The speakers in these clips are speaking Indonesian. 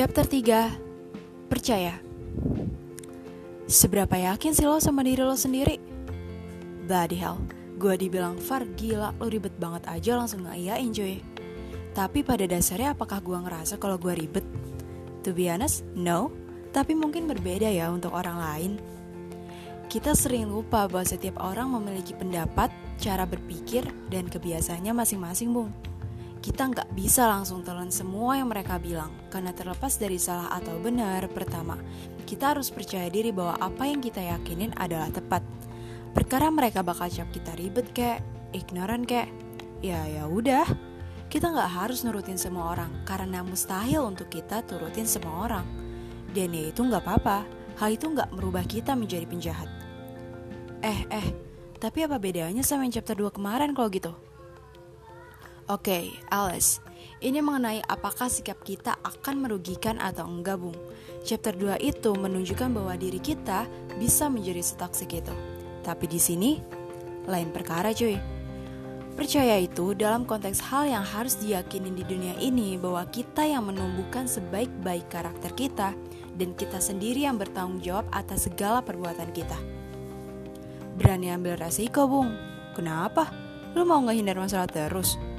Chapter 3 Percaya. Seberapa yakin sih lo sama diri lo sendiri? Bloody hell Gue dibilang Far gila lo ribet banget aja langsung gak iya enjoy Tapi pada dasarnya apakah gue ngerasa kalau gue ribet? To be honest, no. Tapi mungkin berbeda ya untuk orang lain. Kita sering lupa bahwa setiap orang memiliki pendapat, cara berpikir, dan kebiasaannya masing-masing bung kita nggak bisa langsung telan semua yang mereka bilang karena terlepas dari salah atau benar pertama kita harus percaya diri bahwa apa yang kita yakinin adalah tepat. Perkara mereka bakal cap kita ribet kayak ignoran kayak ya ya udah. Kita nggak harus nurutin semua orang karena mustahil untuk kita turutin semua orang. Dan ya itu nggak apa-apa hal itu nggak merubah kita menjadi penjahat. Eh eh tapi apa bedanya sama yang chapter 2 kemarin kalau gitu? Oke, Alice. Ini mengenai apakah sikap kita akan merugikan atau enggak, Bung. Chapter 2 itu menunjukkan bahwa diri kita bisa menjadi setoksik itu. Tapi di sini lain perkara, cuy. Percaya itu dalam konteks hal yang harus diyakini di dunia ini bahwa kita yang menumbuhkan sebaik-baik karakter kita dan kita sendiri yang bertanggung jawab atas segala perbuatan kita. Berani ambil resiko, Bung. Kenapa? Lu mau ngehindar masalah terus?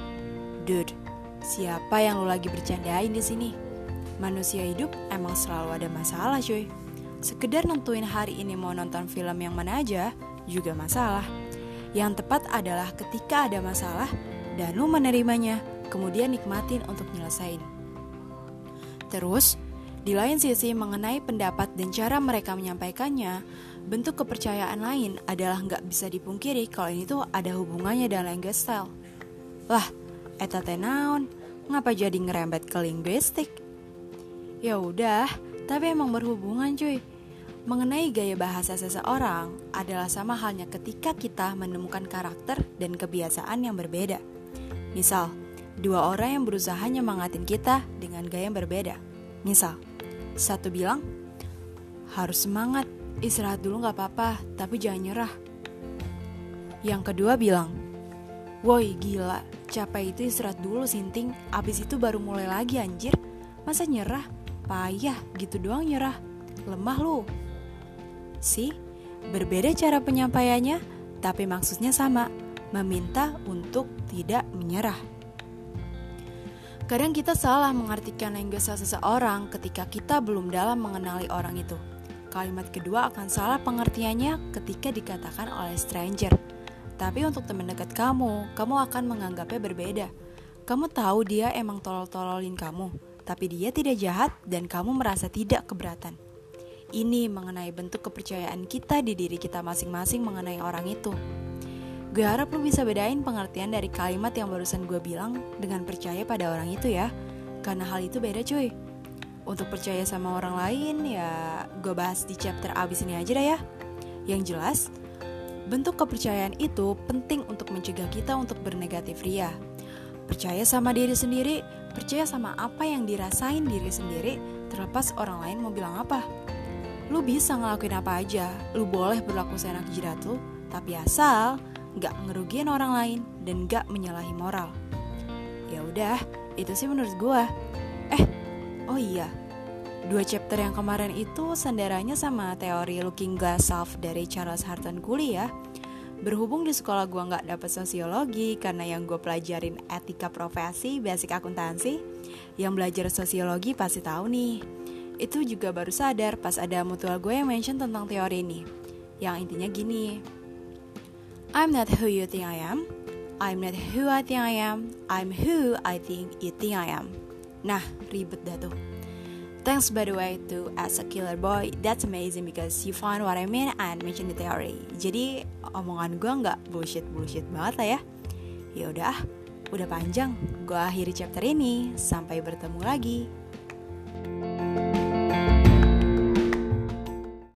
Dude, siapa yang lo lagi bercandain di sini? Manusia hidup emang selalu ada masalah, cuy. Sekedar nentuin hari ini mau nonton film yang mana aja juga masalah. Yang tepat adalah ketika ada masalah dan lu menerimanya, kemudian nikmatin untuk nyelesain. Terus, di lain sisi mengenai pendapat dan cara mereka menyampaikannya, bentuk kepercayaan lain adalah nggak bisa dipungkiri kalau ini tuh ada hubungannya dengan language style. Lah, Eta teh naon? Ngapa jadi ngerembet ke linguistik? Ya udah, tapi emang berhubungan cuy. Mengenai gaya bahasa seseorang adalah sama halnya ketika kita menemukan karakter dan kebiasaan yang berbeda. Misal, dua orang yang berusaha nyemangatin kita dengan gaya yang berbeda. Misal, satu bilang, harus semangat, istirahat dulu gak apa-apa, tapi jangan nyerah. Yang kedua bilang, woi gila, Capek itu istirahat dulu sinting, abis itu baru mulai lagi anjir. Masa nyerah? Payah, gitu doang nyerah. Lemah lu. Si, berbeda cara penyampaiannya, tapi maksudnya sama, meminta untuk tidak menyerah. Kadang kita salah mengartikan language seseorang ketika kita belum dalam mengenali orang itu. Kalimat kedua akan salah pengertiannya ketika dikatakan oleh stranger. Tapi untuk teman dekat kamu, kamu akan menganggapnya berbeda. Kamu tahu dia emang tolol-tololin kamu, tapi dia tidak jahat dan kamu merasa tidak keberatan. Ini mengenai bentuk kepercayaan kita di diri kita masing-masing mengenai orang itu. Gue harap lu bisa bedain pengertian dari kalimat yang barusan gue bilang dengan percaya pada orang itu ya. Karena hal itu beda cuy. Untuk percaya sama orang lain ya gue bahas di chapter abis ini aja dah ya. Yang jelas, Bentuk kepercayaan itu penting untuk mencegah kita untuk bernegatif ria. Percaya sama diri sendiri, percaya sama apa yang dirasain diri sendiri, terlepas orang lain mau bilang apa. Lu bisa ngelakuin apa aja, lu boleh berlaku seenak jidat lu, tapi asal nggak ngerugiin orang lain dan nggak menyalahi moral. Ya udah, itu sih menurut gua. Eh, oh iya, Dua chapter yang kemarin itu senderanya sama teori Looking Glass Self dari Charles Harton Cooley ya. Berhubung di sekolah gue nggak dapet sosiologi karena yang gue pelajarin etika profesi, basic akuntansi, yang belajar sosiologi pasti tahu nih. Itu juga baru sadar pas ada mutual gue yang mention tentang teori ini. Yang intinya gini, I'm not who you think I am, I'm not who I think I am, I'm who I think you think I am. Nah, ribet dah tuh. Thanks by the way to As a Killer Boy. That's amazing because you found what I mean and mention the theory. Jadi omongan gue nggak bullshit-bullshit banget lah ya. Ya udah, udah panjang. Gue akhiri chapter ini. Sampai bertemu lagi. thank you